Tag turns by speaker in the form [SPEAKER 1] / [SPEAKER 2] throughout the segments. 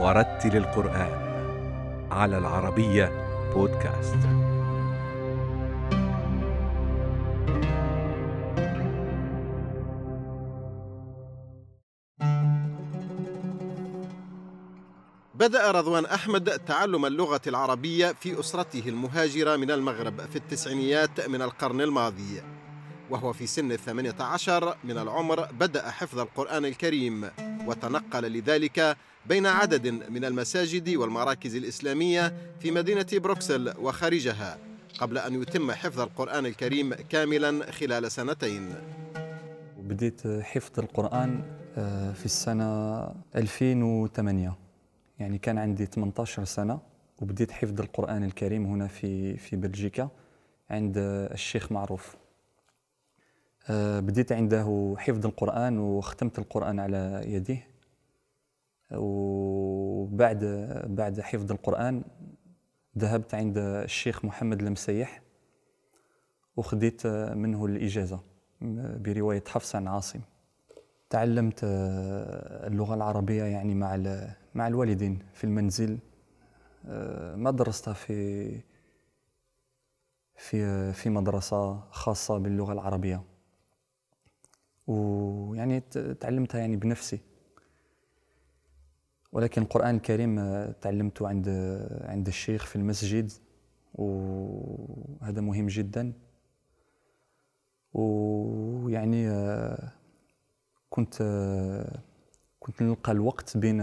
[SPEAKER 1] ورتل القرآن على العربية بودكاست.
[SPEAKER 2] بدأ رضوان أحمد تعلم اللغة العربية في أسرته المهاجرة من المغرب في التسعينيات من القرن الماضي وهو في سن الثامنة عشر من العمر بدأ حفظ القرآن الكريم وتنقل لذلك بين عدد من المساجد والمراكز الإسلامية في مدينة بروكسل وخارجها قبل أن يتم حفظ القرآن الكريم كاملا خلال سنتين.
[SPEAKER 3] بديت حفظ القرآن آه، في السنة 2008 يعني كان عندي 18 سنة وبديت حفظ القرآن الكريم هنا في في بلجيكا عند الشيخ معروف. آه، بديت عنده حفظ القرآن وختمت القرآن على يديه. وبعد بعد حفظ القرآن ذهبت عند الشيخ محمد المسيح وخديت منه الإجازة برواية حفص عن عاصم. تعلمت اللغة العربية يعني مع مع الوالدين في المنزل. ما درستها في في في مدرسة خاصة باللغة العربية. ويعني تعلمتها يعني بنفسي. ولكن القرآن الكريم آه، تعلمته عند عند الشيخ في المسجد. وهذا مهم جدا. ويعني آه، كنت آه، كنت نلقى الوقت بين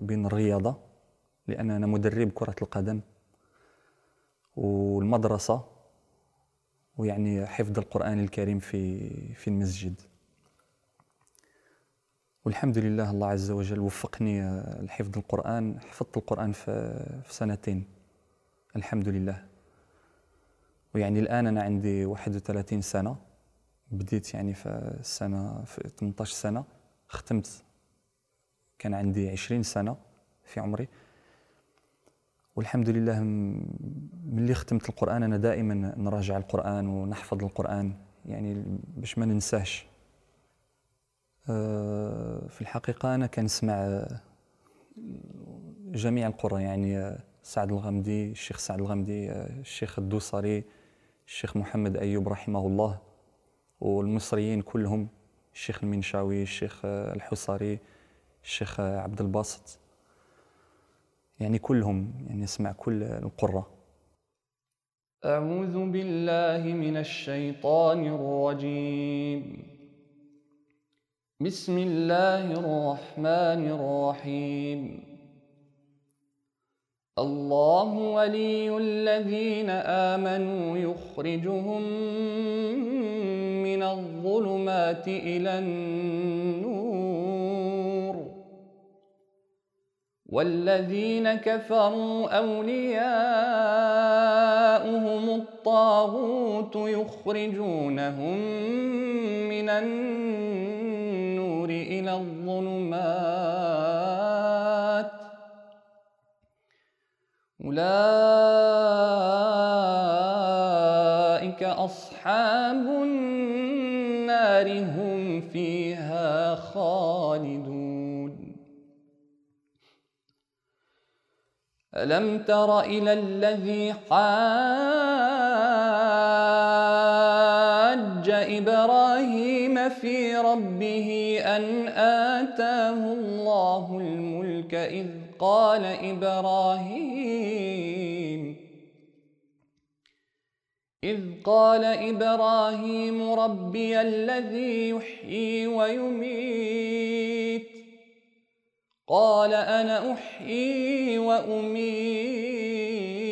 [SPEAKER 3] بين الرياضة لأن أنا مدرب كرة القدم. والمدرسة ويعني حفظ القرآن الكريم في في المسجد. والحمد لله الله عز وجل وفقني آه، لحفظ القرآن حفظت القرآن في, سنتين. الحمد لله. ويعني الآن أنا عندي 31 سنة. بديت يعني في السنة في 18 سنة. ختمت. كان عندي 20 سنة في عمري. والحمد لله ملي ختمت القرآن أنا دائما نراجع القرآن ونحفظ القرآن. يعني باش ما ننساهش في الحقيقة أنا كنسمع آه، جميع القرى يعني آه، سعد الغامدي الشيخ سعد الغامدي الشيخ الدوسري الشيخ محمد أيوب رحمه الله والمصريين كلهم الشيخ المنشاوي الشيخ الحصري الشيخ عبد الباسط يعني كلهم يعني اسمع كل القرى.
[SPEAKER 4] أعوذ بالله من الشيطان الرجيم. بسم الله الرحمن الرحيم. الله ولي الذين آمنوا يخرجهم من الظلمات إلى النور. والذين كفروا أولياؤهم الطاغوت يخرجونهم من النور. إلى الظلمات. أولئك أصحاب النار هم فيها خالدون. ألم تر إلى الذي حاج إبراهيم في ربه أن آتاه الله الملك إذ قال إبراهيم إذ قال إبراهيم ربي الذي يحيي ويميت. قال أنا أحيي وأميت.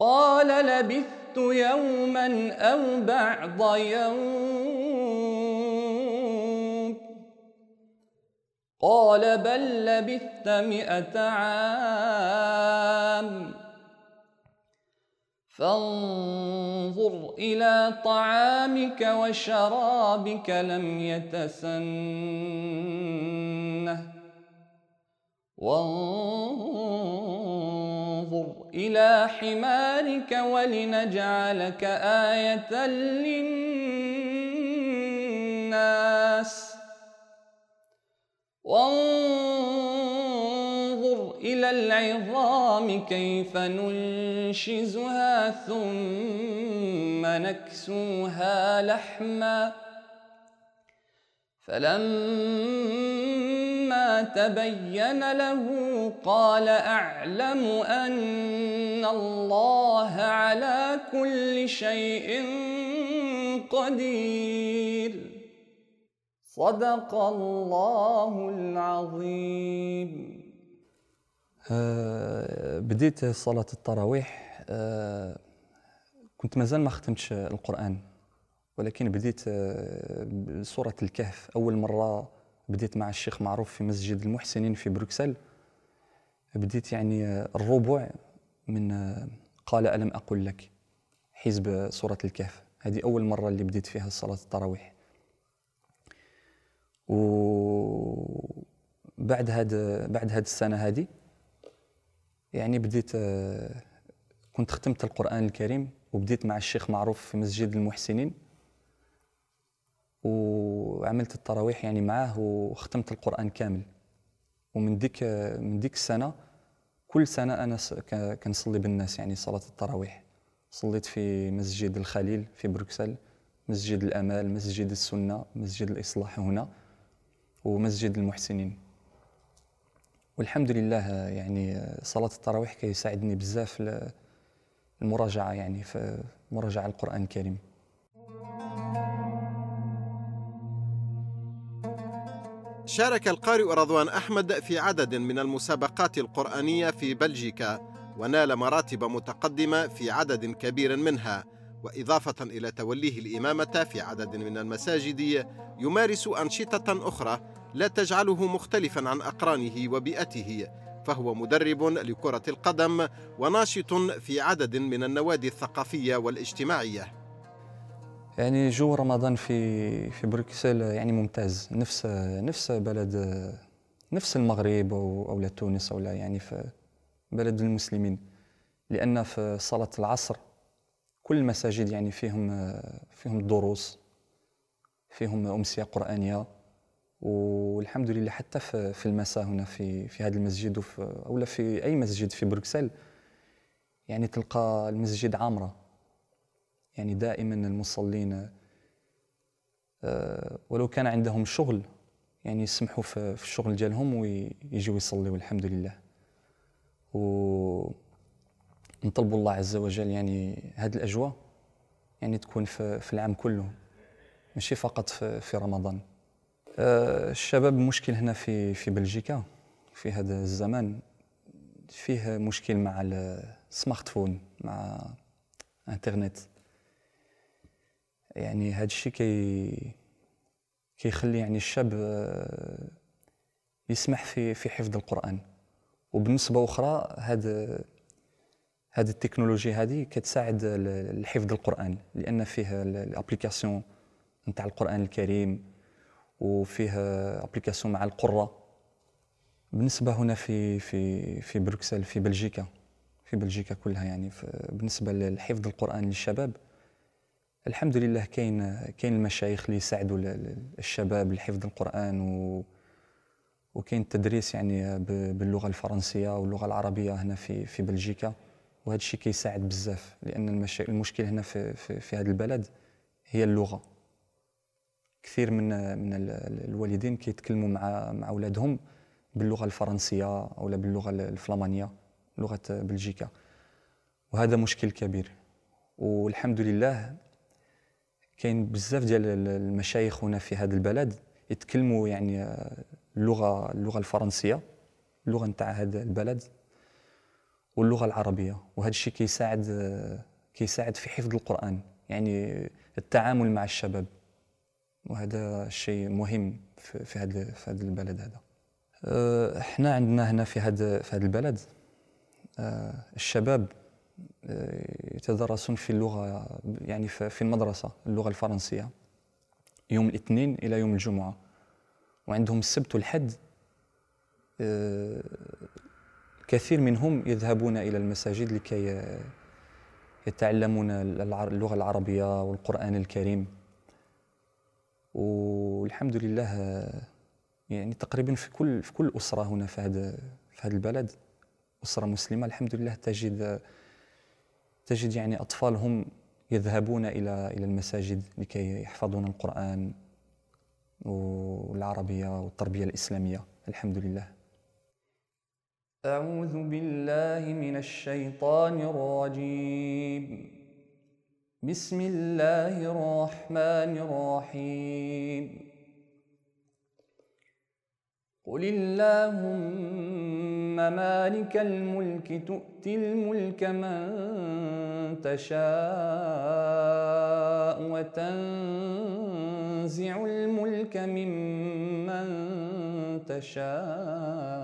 [SPEAKER 4] قال لبثت يوما أو بعض يوم. قال بل لبثت مئة عام. فانظر إلى طعامك وشرابك لم يتسنه. وانظر إلى حمارك ولنجعلك آية للناس. وانظر إلى العظام كيف ننشزها ثم نكسوها لحما. فلما تبين له قال أعلم أن الله على كل شيء قدير. صدق الله العظيم.
[SPEAKER 3] آه، بديت صلاة التراويح آه، كنت مازال ما ختمتش القرآن. ولكن بديت آه، بسورة الكهف. أول مرة بديت مع الشيخ معروف في مسجد المحسنين في بروكسل. بديت يعني آه، الربع من آه، قال ألم أقل لك. حزب سورة الكهف. هذه أول مرة اللي بديت فيها صلاة التراويح. وبعد هاد بعد هاد السنة هذه يعني بديت كنت ختمت القرآن الكريم وبديت مع الشيخ معروف في مسجد المحسنين. وعملت التراويح يعني معاه وختمت القرآن كامل. ومن ديك من ديك السنة كل سنة أنا س- ك- كنصلي بالناس يعني صلاة التراويح. صليت في مسجد الخليل في بروكسل مسجد الأمال مسجد السنة مسجد الإصلاح هنا ومسجد المحسنين. والحمد لله يعني صلاة التراويح كيساعدني بزاف المراجعة يعني في مراجعة القرآن الكريم.
[SPEAKER 2] شارك القارئ رضوان أحمد في عدد من المسابقات القرآنية في بلجيكا ونال مراتب متقدمة في عدد كبير منها وإضافة إلى توليه الإمامة في عدد من المساجد يمارس أنشطة أخرى لا تجعله مختلفا عن أقرانه وبيئته فهو مدرب لكرة القدم وناشط في عدد من النوادي الثقافية والاجتماعية.
[SPEAKER 3] يعني جو رمضان في في بروكسل يعني ممتاز. نفس نفس بلد نفس المغرب أو أو تونس أو لا يعني في بلد المسلمين. لأن في صلاة العصر كل المساجد يعني فيهم فيهم دروس فيهم أمسية قرآنية. والحمد لله حتى في المساء هنا في في هذا المسجد أو في أي مسجد في بروكسل يعني تلقى المسجد عامرة. يعني دائما المصلين آه، ولو كان عندهم شغل يعني يسمحوا في الشغل ديالهم ويجوا يصليوا الحمد لله و نطلبوا الله عز وجل يعني هذه الأجواء يعني تكون في, في العام كله ماشي فقط في, في رمضان. آه، الشباب مشكل هنا في في بلجيكا في هذا الزمان فيه مشكل مع السمارت فون مع انترنت يعني هذا الشيء كي كيخلي يعني الشاب آه، يسمح في في حفظ القرآن. وبالنسبة أخرى هذا هذه التكنولوجيا هذه كتساعد ل- لحفظ القرآن لأن فيه ال application نتاع القرآن الكريم وفيه application مع القراء. بالنسبة هنا في في في بروكسل في بلجيكا في بلجيكا كلها يعني بالنسبة لحفظ القرآن للشباب الحمد لله كاين كاين المشايخ اللي يساعدوا ال- ال- الشباب لحفظ القرآن و وكاين التدريس يعني ب- باللغة الفرنسية واللغة العربية هنا في في بلجيكا. وهذا الشيء كيساعد بزاف لأن. المشكل هنا في, في, في هذا البلد هي اللغة. كثير من من الوالدين كيتكلموا مع مع أولادهم باللغة الفرنسية أو باللغة الفلامانية لغة بلجيكا. وهذا مشكل كبير. والحمد لله كاين بزاف ديال المشايخ هنا في هذا البلد يتكلموا يعني اللغة اللغة الفرنسية اللغة نتاع هذا البلد واللغة العربية. وهذا الشيء كيساعد كيساعد في حفظ القرآن يعني التعامل مع الشباب. وهذا شيء مهم في هذا في هذا البلد هذا. إحنا عندنا هنا في هذا في هذا البلد الشباب يتدرسون في اللغة يعني في المدرسة اللغة الفرنسية. يوم الاثنين إلى يوم الجمعة. وعندهم السبت والحد كثير منهم يذهبون إلى المساجد لكي يتعلمون اللغة العربية والقرآن الكريم. والحمد لله يعني تقريبا في كل في كل أسرة هنا في هذا في هذا البلد أسرة مسلمة. الحمد لله تجد تجد يعني أطفالهم يذهبون إلى إلى المساجد لكي يحفظون القرآن والعربية والتربية الإسلامية. الحمد لله.
[SPEAKER 4] أعوذ بالله من الشيطان الرجيم. بسم الله الرحمن الرحيم. قل اللهم مالك الملك تؤتي الملك من تشاء وتنزع الملك ممن تشاء.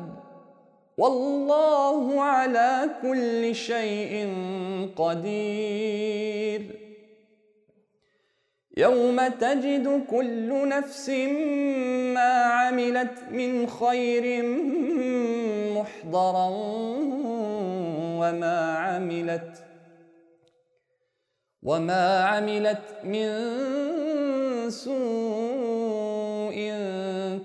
[SPEAKER 4] والله على كل شيء قدير. يوم تجد كل نفس ما عملت من خير محضرا وما عملت وما عملت من سوء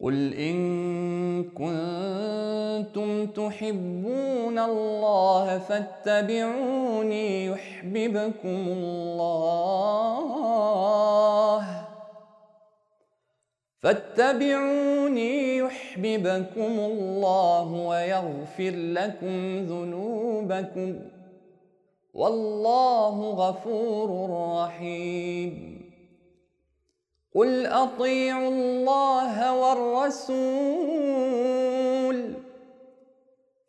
[SPEAKER 4] قل إن كنتم تحبون الله فاتبعوني يحببكم الله فاتبعوني يحببكم الله ويغفر لكم ذنوبكم والله غفور رحيم قل اطيعوا الله والرسول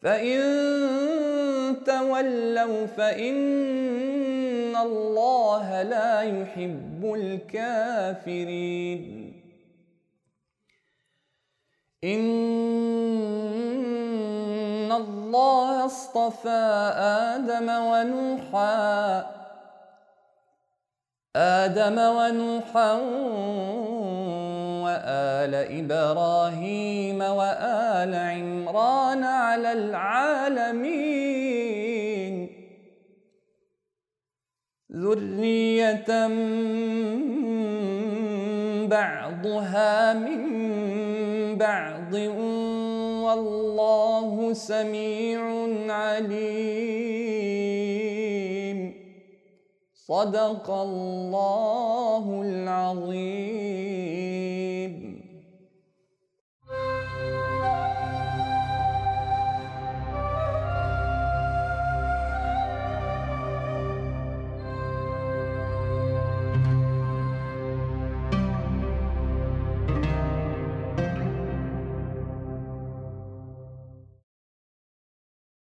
[SPEAKER 4] فان تولوا فان الله لا يحب الكافرين إن الله اصطفى آدم ونوحا آدم ونوحا وآل إبراهيم وآل عمران على العالمين. ذرية بعضها من بعض. والله سميع عليم. صدق الله العظيم.